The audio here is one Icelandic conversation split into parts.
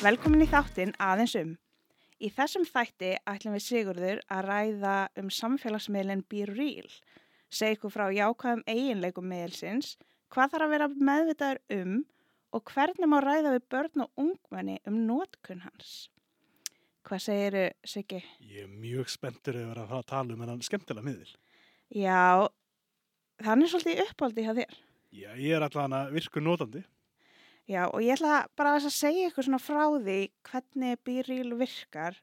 Velkomin í þáttinn aðeins um. Í þessum þætti ætlum við Sigurður að ræða um samfélagsmiðlinn Be Real, segja ykkur frá jákvæðum eiginleikum miðelsins, hvað þarf að vera meðvitaður um og hvernig má ræða við börn og ungmenni um nótkunn hans. Hvað segiru, Siggi? Ég er mjög spenntur yfir að fara að tala um hennan skemmtilega miðil. Já, þannig svolítið uppáldi hjá þér. Já, ég er allavega virkur notandi. Já, og ég ætla bara að segja ykkur svona frá því hvernig Be Real virkar.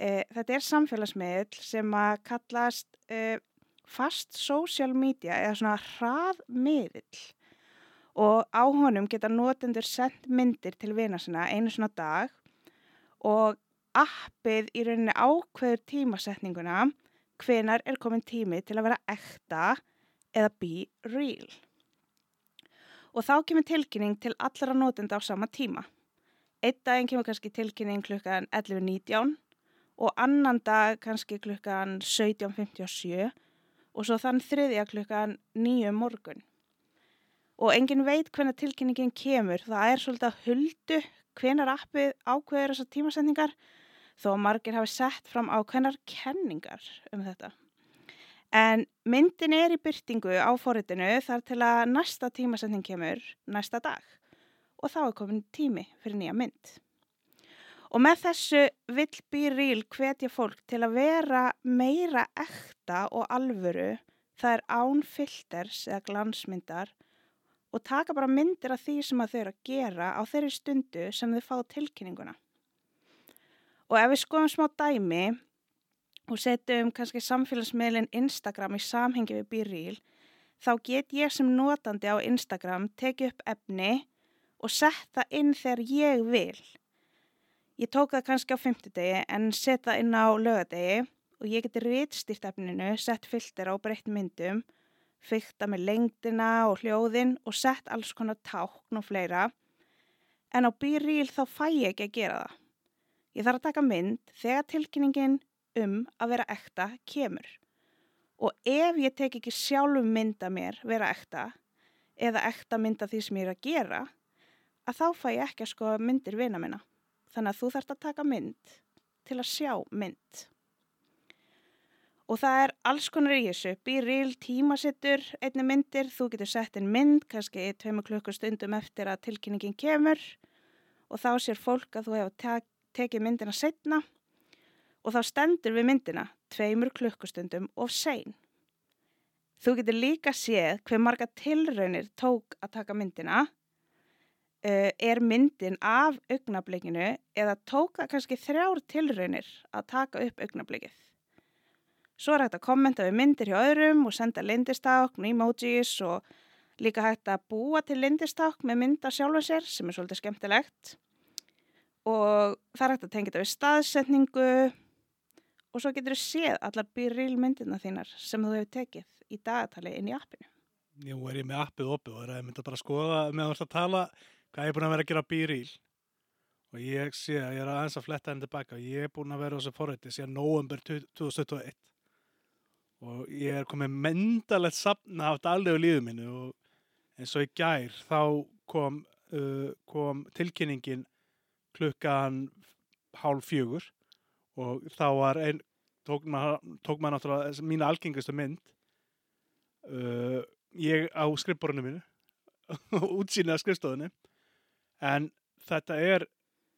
Eh, þetta er samfélagsmiðl sem að kallast eh, fast social media eða svona hraðmiðl og á honum geta notendur sendt myndir til vina sinna einu svona dag og appið í rauninni ákveður tímasetninguna hvenar er komin tími til að vera ekta eða be real og þá kemur tilkynning til allra notenda á sama tíma. Eitt daginn kemur kannski tilkynning klukkan 11.19 og annan dag kannski klukkan 17.57 og svo þann þriðja klukkan 9 morgun. Og engin veit hvenna tilkynningin kemur, það er svolítið að huldu hvenar appið ákveður þessar tímasendingar þó margir hafi sett fram ákveðnar kenningar um þetta. En myndin er í byrtingu á forritinu þar til að næsta tímasetning kemur næsta dag og þá er komin tími fyrir nýja mynd. Og með þessu vill Býrýl hvetja fólk til að vera meira ekta og alvöru, það er án filters eða glansmyndar og taka bara myndir af því sem þau eru að gera á þeirri stundu sem þau fá tilkynninguna. Og ef við skoðum smá dæmi, og setjum kannski samfélagsmiðlinn Instagram í samhengi við Bíril, þá get ég sem notandi á Instagram tekið upp efni og setja inn þegar ég vil. Ég tók það kannski á fymtudegi en setja inn á lögadegi og ég geti rítstýrt efninu, sett filter á breytt myndum, fyrta með lengdina og hljóðin og sett alls konar tákn og fleira. En á Bíril þá fæ ég ekki að gera það. Ég þarf að taka mynd þegar tilkynningin um að vera ekta kemur. Og ef ég tek ekki sjálf mynda mér vera ekta eða ekta mynda því sem ég er að gera, að þá fæ ég ekki að sko myndir vina minna. Þannig að þú þarfst að taka mynd til að sjá mynd. Og það er alls konar í þessu, býril, tímasittur, einni myndir, þú getur sett inn mynd, kannski í tveimu klukkustundum eftir að tilkynningin kemur og þá sér fólk að þú hefur tekið myndina setna og þá stendur við myndina tveimur klukkustundum of sein. Þú getur líka séð hver marga tilraunir tók að taka myndina, uh, er myndin af augnablikinu eða tók það kannski þrjár tilraunir að taka upp augnablikið. Svo er hægt að kommenta við myndir hjá öðrum og senda lindistákn, emojis og líka hægt að búa til lindistákn með mynda sjálfa sér sem er svolítið skemmtilegt. Og það er hægt að tengja þetta við staðsetningu, og svo getur þú séð allar byrjil myndina þínar sem þú hefur tekið í dagatali inn í appinu. Nú er ég með appið opið og er að mynda bara að skoða með að tala hvað ég er búin að vera að gera byrjil og ég sé að ég er aðeins að fletta henni tilbaka og ég er búin að vera á þessu forrætti síðan november 2021 og ég er komið mendalegt sapna af daglegu líðu minni og eins og í gær þá kom, uh, kom tilkynningin klukkan hálf fjögur og þá var einn tók maður mað náttúrulega mína algengastu mynd uh, ég á skrifborinu mínu útsýnið af skrifstofunni. En þetta er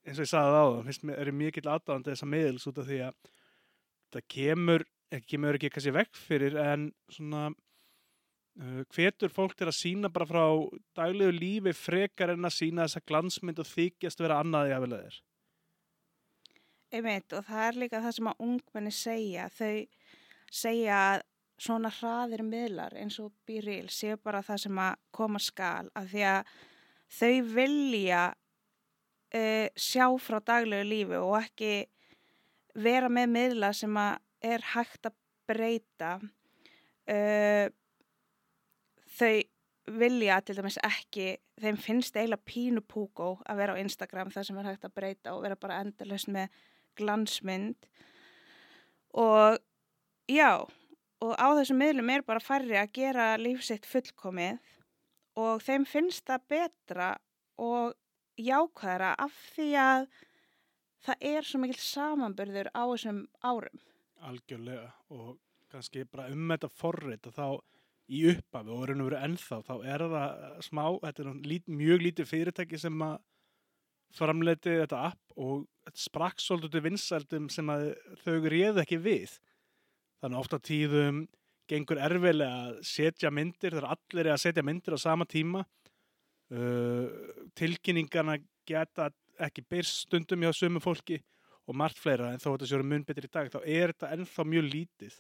eins og ég sagði á það, finnst mér, er mikill aðdáðandi þessa miðils út af því að það kemur, ekki kemur ekki kannski vekk fyrir en svona uh, hvetur fólk til að sína bara frá daglegu lífi frekar en að sína þessa glansmynd og þykjast vera annaði af velega þér Einmitt og það er líka það sem að ungmenni segja. Þau segja að svona hraðir miðlar eins og býril séu bara það sem að koma skal af því að þau vilja uh, sjá frá daglegu lífi og ekki vera með miðla sem að er hægt að breyta. Uh, þau vilja til dæmis ekki, þeim finnst eiginlega pínu púkó að vera á Instagram það sem er hægt að breyta og vera bara endalust með glansmynd og já og á þessum miðlum er bara færri að gera lífsitt fullkomið og þeim finnst það betra og jákvæðara af því að það er svo mikil samanbyrður á þessum árum. algjörlega og kannski bara um þetta forrið þá í upphafi og raun og veru ennþá þá er það smá, þetta er lít, mjög lítið fyrirtæki sem að framleiti þetta app og sprakk svolítið til vinsældum sem þau réðu ekki við. Þannig ofta tíðum gengur erfilega að setja myndir þegar allir er að setja myndir á sama tíma. Uh, tilkynningarna geta ekki byrst stundum hjá sömu fólki og margt fleira en þó að þetta séu mun betur í dag þá er þetta ennþá mjög lítið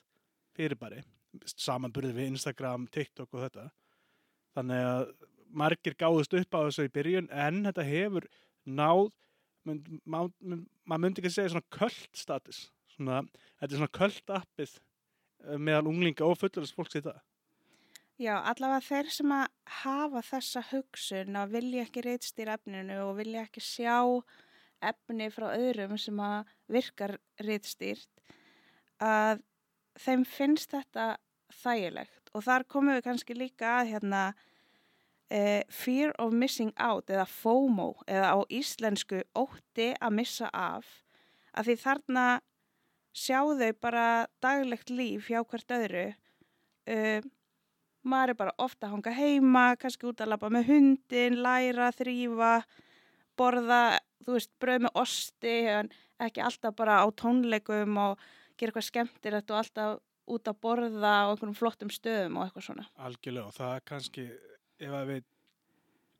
fyrirbæri samanburðið við Instagram, TikTok og þetta. Þannig að margir gáðust upp á þessu í byrjun en þetta hefur náð maður myndi ekki að segja svona köld status svona, þetta er svona köld appið eh, meðal unglinga og fullurins fólks í það Já, allavega þeir sem að hafa þessa hugsun að vilja ekki reytstýra efninu og vilja ekki sjá efni frá öðrum sem að virkar reytstýrt að þeim finnst þetta þægilegt. Og þar komum við kannski líka að hérna uh, fear of missing out eða FOMO eða á íslensku ótti að missa af að því þarna sjáu þau bara daglegt líf hjá hvert öðru uh, maður er bara ofta að hanga heima kannski út að lappa með hundin læra, þrýfa borða, þú veist, bröð með osti en ekki alltaf bara á tónleikum og gera eitthvað skemmtilegt og alltaf út að borða á einhverjum flottum stöðum og eitthvað svona. Algjörlega og það er kannski, ef að við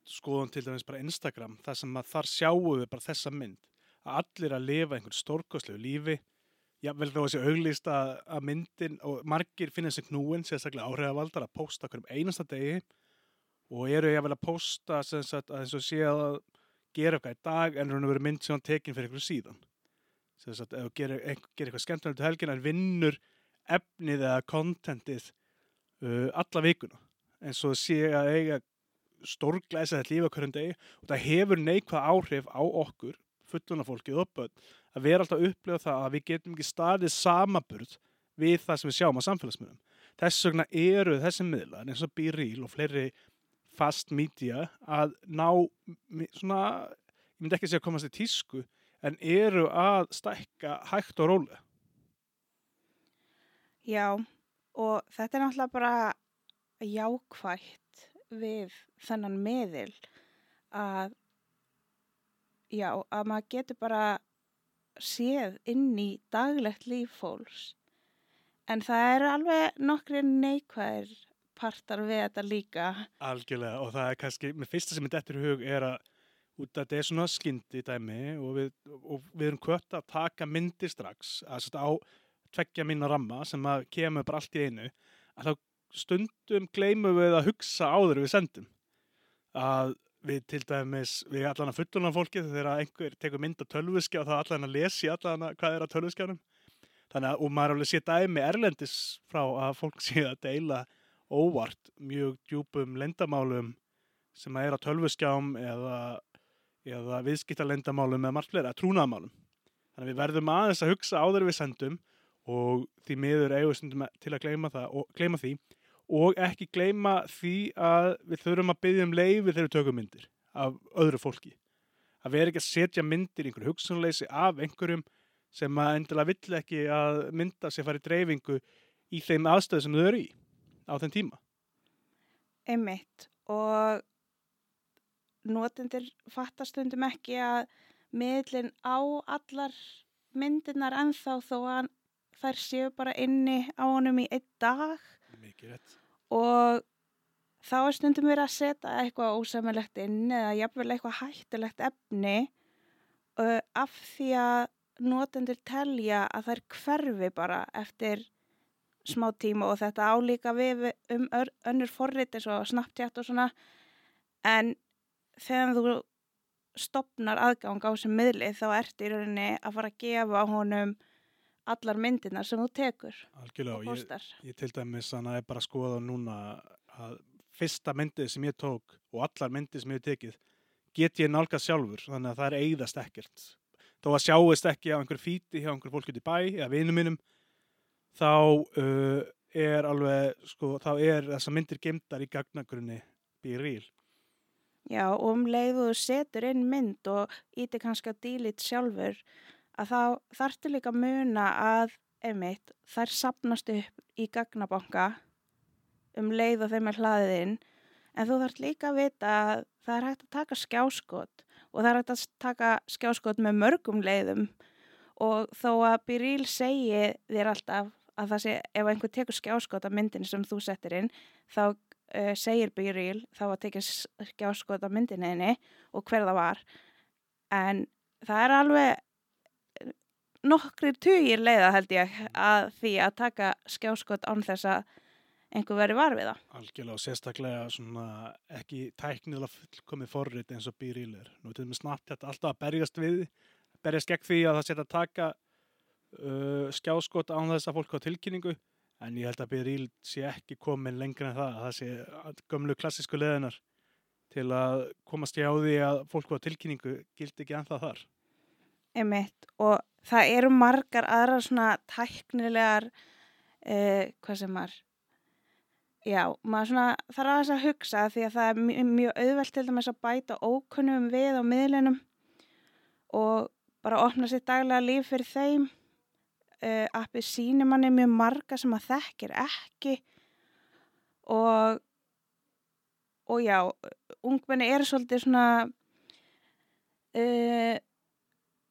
skoðum til dæmis bara Instagram, það sem að þar sjáum við bara þessa mynd, að allir að lifa einhvern stórkoslegu lífi, jável þó að sé auglýst að, að myndin og margir finna sig knúin, sérstaklega áhrifavaldar að posta hverjum einasta degi og eru jável að posta sagt, að eins og sé að gera eitthvað í dag en raun og veru mynd sem hann tekin fyrir einhverju síðan. Sérstaklega ef þú gerir, gerir eitthvað skemmtilegt til helgin en vinnur efnið eða kontentið uh, alla vikuna eins og sé að eiga stórglæsa þetta lífa hverjum degi og það hefur neikvað áhrif á okkur fullunafólkið og börn að vera alltaf að upplifa það að við getum ekki staðið samaburð við það sem við sjáum á samfélagsmiðlum. Þess vegna eru þessi miðlar eins og B-Reel og fleiri fast media að ná svona, ég myndi ekki segja að komast í tísku en eru að stækka hægt og rólega. Já, og þetta er náttúrulega bara jákvægt við þennan meðil að, já, að maður getur bara séð inn í daglegt líf fólks. En það eru alveg nokkri neikvæðir partar við þetta líka. Algjörlega og það er kannski, með fyrsta sem er dettur í hug er að út að þetta er svona skyndi dæmi og við, og við erum kvött að taka myndir strax að á tveggja mín ramma sem að kemur bara allt í einu að þá stundum gleymum við að hugsa áður við sendum. Að við til dæmis við allan að fulluna fólki þegar einhver tekur mynd á tölvuskjá þá allan að lesi allan að hvað er á tölvuskjánum. Þannig að og maður alveg sé dæmi erlendis frá að fólk sé að deila óvart mjög djúpum lendamálum sem að er á tölvuskjám eða, eða viðskipta lendamálum eða margt fleira, trúnaðamálum þannig að við verðum aðeins að hugsa áður við sendum og því miður eigustundum til að gleyma, það, og, gleyma því og ekki gleyma því að við þurfum að byggja um leiði þegar við tökum myndir af öðru fólki. Að vera ekki að setja myndir einhverju hugsunleysi af einhverjum sem að endilega vill ekki að mynda sér farið dreifingu í þeim aðstöðu sem þau eru í á þenn tíma. Einmitt og notendir fattastundum ekki að miðlinn á allar myndirnar ennþá þó að þær séu bara inni á honum í einn dag og þá er stundum verið að setja eitthvað ósamilegt inn eða jafnvel eitthvað hættilegt efni uh, af því að notendur telja að þær hverfi bara eftir smá tíma og þetta álíka við um önnur forrið eins og Snapchat og svona. En þegar þú stopnar aðgang á sem miðli þá ertu í rauninni að fara að gefa honum allar myndirnar sem þú tekur Algjörlega og ég, ég til dæmis að er bara skoða núna að fyrsta myndið sem ég tók og allar myndið sem ég tekið get ég nálgað sjálfur þannig að það er eigðast ekkert. Þó að sjáist ekki á einhver fíti hjá einhver fólk út í bæ eða vinum mínum þá uh, er alveg sko þá er þessa myndir gemdar í gagnagrunni býr ríl Já, og um leið og þú setur inn mynd og íti kannski að dílit sjálfur að þá þarftu líka að muna að einmitt þær sapnast upp í gagnabanka um leið og þeim er hlaðið inn. En þú þarf líka að vita að það er hægt að taka skjáskot og það er hægt að taka skjáskot með mörgum leiðum. Og þó að Byrýl segi þér alltaf að það sé ef einhver tekur skjáskot af myndin sem þú settir inn þá uh, segir Byrýl þá að tekja skjáskot af myndinni og hver það var. En það er alveg nokkri tugir leiða held ég að því að taka skjáskot án þess að einhver verið var við það. Algjörlega og sérstaklega ekki tæknilega fullkomið forrið eins og býrýlir. Nú er þetta snart þetta alltaf að berjast við, berjast gegn því að það setja að taka uh, skjáskot án þess að fólk á tilkynningu en ég held að býrýl sé ekki komin lengur en það. Það sé gömlu klassísku leðinar til að komast í á því að fólk á tilkynningu gildi ekki ennþá þar. Emitt og það eru margar aðra svona tæknilegar, uh, hvað sem er, Já, maður svona þarf að þess að hugsa því að það er mjög, mjög auðvelt til dæmis að bæta ókunnum við á miðlunum og bara opna sér daglega líf fyrir þeim. Uh, appið sínir manni mjög marga sem að þekkir ekki og, og já, ungmenni er svolítið svona uh,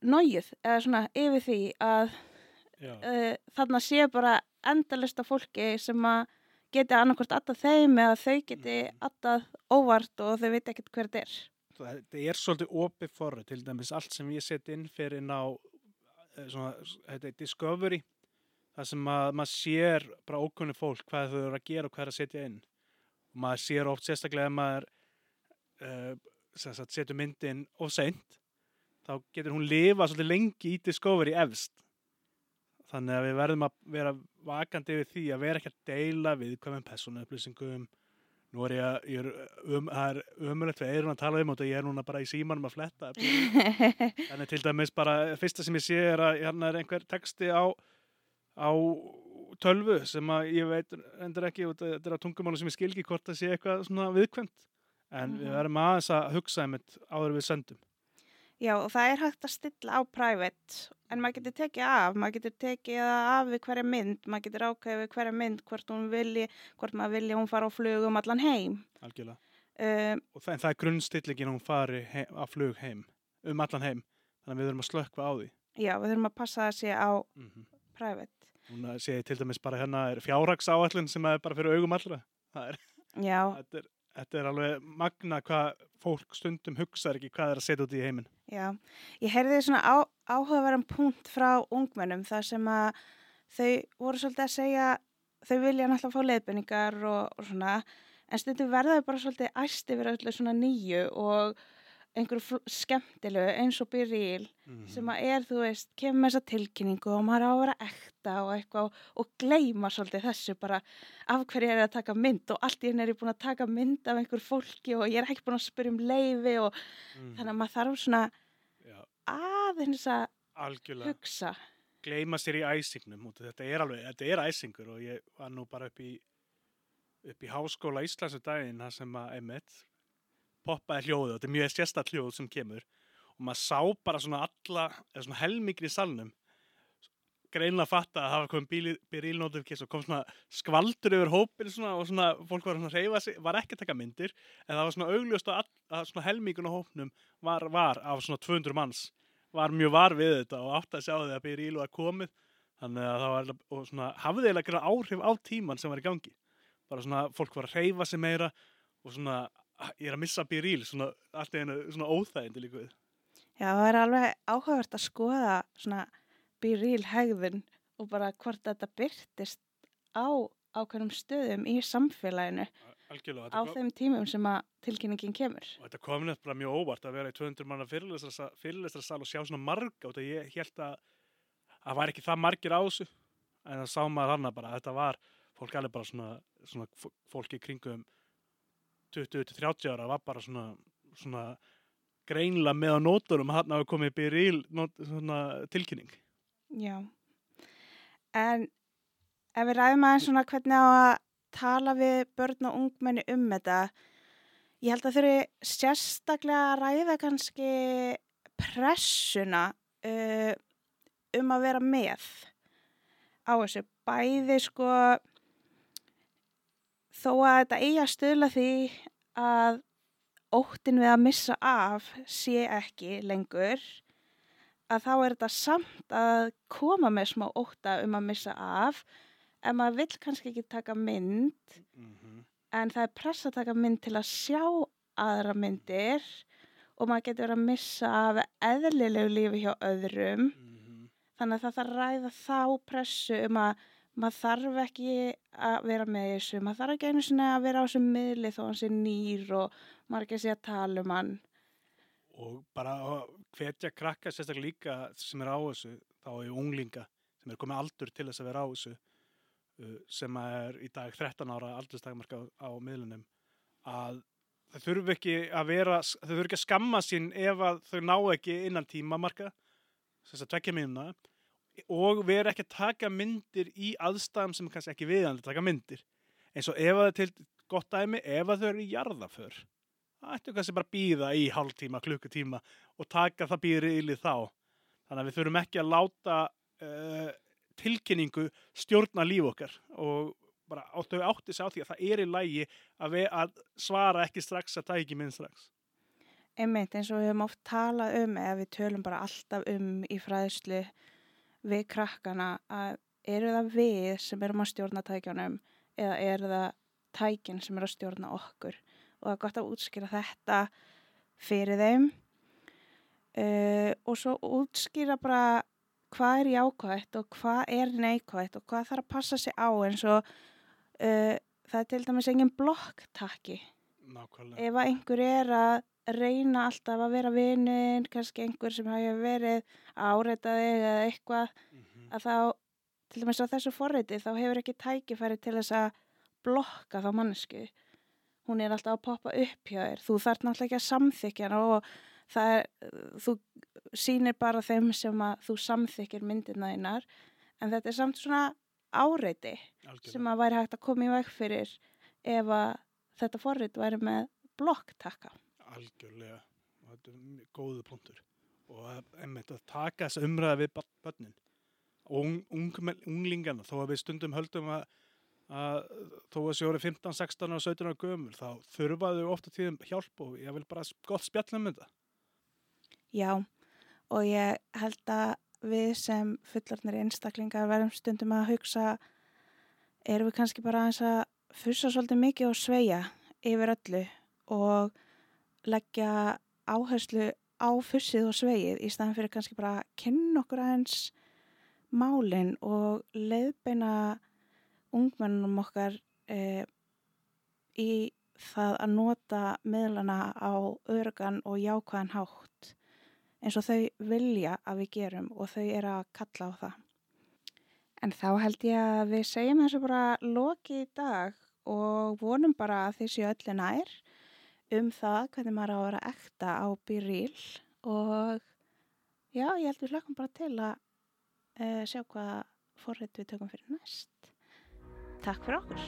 nájuð eða svona yfir því að uh, þarna sé bara endalista fólki sem að geti annarkvæmt alltaf þeim eða þau geti alltaf óvart og þau veit ekkert hver þetta er. Þetta er svolítið opið forrið, til dæmis allt sem ég set inn fyrir inn á eh, svona, þetta er Discovery, það sem að maður sér bara ókunni fólk hvað þau eru að gera og hvað er að setja inn. Og maður sér oft sérstaklega ef maður uh, setur myndin of seint, þá getur hún lifa svolítið lengi í Discovery efst Þannig að við verðum að vera vakandi við því að vera ekki að deila við komum personaupplýsingum. Nú er ég að, um, það er ömulegt við erum að tala um þetta, ég er núna bara í símanum að fletta. Þannig til dæmis bara, fyrsta sem ég sé er að hérna er einhver texti á, á tölvu sem að ég veit endur ekki, þetta er á tungumálu sem ég skil ekki hvort það sé eitthvað svona viðkvæmt. En mm -hmm. við mhm. verðum aðeins að hugsa um þetta áður við sendum. Já og það er hægt að stilla á private en maður getur tekið af, maður getur tekið af við hverja mynd, maður getur ákveðið við hverja mynd hvort hún vilji, hvort maður vilji hún fara á flug um allan heim. Algjörlega. Um, og það, það er grunnstillingin hún fari heim, á flug heim, um allan heim, þannig að við þurfum að slökka á því. Já, við þurfum að passa það sé á mm -hmm. private. Hún sé til dæmis bara hérna er fjárragsáallin sem er bara fyrir augum allra. Það er, þetta er, þetta er alveg magna hvað fólk stundum hugsaður ekki hvað er að setja út í heiminn. Já, ég heyrði svona á, áhugaverðan punkt frá ungmennum þar sem að þau voru svolítið að segja, þau vilja náttúrulega fá leiðbenningar og, og svona, en stundum verðaðu bara svolítið æsti verið öllu svona nýju og einhverju skemmtilegu eins og byrjil mm -hmm. sem að er, þú veist, kemur þessa tilkynningu og maður á að vera ekta og eitthvað og, og gleima svolítið þessu bara af hverju er ég að taka mynd og allt í henni er ég búin að taka mynd af einhver fólki og ég er ekki búin að spyrja um leiði og mm. þannig að maður þarf svona Já. aðeins að Algjörlega. hugsa. Gleima sér í æsingnum og þetta er alveg, þetta er æsingur og ég var nú bara upp í upp í Háskóla Íslands um daginn það sem að, einmitt poppaði hljóðu og þetta er mjög sérstatt hljóð sem kemur og maður sá bara svona alla, eða svona helmingri í salnum greinlega fatta að það var komið bílnótifikis og kom svona skvaldur yfir hópin svona, og svona fólk var svona að reyfa sig, var ekki að taka myndir en það var svona augljóst að, að svona helmingun á hópnum var, var af svona 200 manns, var mjög var við þetta og átt að sjá því að bíl var komið þannig að það var svona hafði eiginlega áhrif á tíman sem var í gangi. Bara svona fólk var að reyfa sig meira og svona ég er að missa bíríl svona allt einu svona óþægindi líka við. Já, það er alveg áhugavert að skoða svona bíríl hegðun og bara hvort þetta byrtist á ákveðnum stöðum í samfélaginu Algjörlega, á þeim tímum sem að tilkynningin kemur. Og þetta kom nefnilega bara mjög óvart að vera í 200 manna fyrirlestrarsal og sjá svona marga og ég held að það var ekki það margir á þessu. En það sá maður hann að bara þetta var fólk alveg bara svona, svona fólki kringum 20-30 ára var bara svona, svona greinlega með á nóturum að hann hafi komið byrjil tilkynning. Já, en ef við ræðum aðeins svona hvernig á að tala við börn og ungmenni um þetta, Ég held að þurfi sérstaklega að ræða kannski pressuna uh, um að vera með á þessu. Bæði sko þó að þetta eigi að stöðla því að óttin við að missa af sé ekki lengur að þá er þetta samt að koma með smá ótta um að missa af en maður vill kannski ekki taka mynd Mm -hmm. en það er press að taka mynd til að sjá aðra myndir og maður getur að missa af eðlilegu lífi hjá öðrum Mhm. þannig að það þarf að ræða þá pressu um að maður þarf ekki að vera með þessu maður þarf ekki einu sinni að vera á þessum miðli þó hann sé nýr og maður ekki sé að tala um hann. Og bara hvetja krakka sérstaklega líka sem er á þessu þá er unglinga sem er komið aldur til þess að vera á þessu uh, sem er í dag 13 ára aldurstakmarka á, á miðlunum að þau þurfu ekki að vera þau þurfu ekki að skamma sín ef að þau ná ekki innan tímamarka þess að tvekja mínuna og vera ekki að taka myndir í aðstæðum sem er kannski ekki viðandi að taka myndir eins og ef að það til gott dæmi ef að þau eru í jarðaför það ættu kannski bara að býða í hálftíma, klukkutíma og taka það býri yli þá. Þannig að við þurfum ekki að láta uh, tilkynningu stjórna líf okkar og bara á þau átti sig á því að það er í lægi að, við, að svara ekki strax að það ekki minn strax. einmitt eins og við höfum oft talað um eða við tölum bara alltaf um í fræðslu við krakkana að eru það við sem erum að stjórna tækjanum eða eru það tækin sem eru að stjórna okkur? Og það er gott að útskýra þetta fyrir þeim. Uh, og svo útskýra bara hvað er jákvægt og hvað er neikvægt og hvað þarf að passa sig á eins og uh, það er til dæmis engin blokktakki. Nákvæmlega. ef að einhver er að reyna alltaf að vera vinnin, kannski einhver sem hafi verið áreitaði eða eitthvað, Mm að þá til dæmis á þessu forreiti þá hefur ekki tækifæri til þess að blokka þá mannesku. Hún er alltaf að poppa upp hjá þér. Þú þarf náttúrulega ekki að samþykja og það er, þú sýnir bara þeim sem að þú samþykir myndina þínar en þetta er samt svona áreiti sem að væri hægt að koma í veg fyrir ef að þetta forrið væri með blokktakka. Algjörlega. Og þetta er góðu punktur. Og einmitt, að taka þessa umræða við börnin og ung, ung, unglingana þó að við stundum höldum að, að þó að sjóri 15, 16 og 17 ára gömul þá þurfaðu ofta tíðum hjálp og ég vil bara gott spjallum með þetta. Já, og ég held að við sem fullarnir einstaklingar verðum stundum að hugsa erum við kannski bara aðeins að fussa svolítið mikið og sveia yfir öllu og leggja áherslu á fussið og sveið í staðan fyrir kannski bara að kynna okkur aðeins málin og leiðbeina ungmennunum okkar e, í það að nota miðlana á örgan og jákvæðan hátt eins og þau vilja að við gerum og þau eru að kalla á það. En þá held ég að við segjum þessu bara loki í dag og vonum bara að þið séu öllu nær um það hvernig maður á að vera ekta á Byrjil og já, ég held við hlökkum bara til að uh, sjá hvað forrið við tökum fyrir næst. Takk fyrir okkur.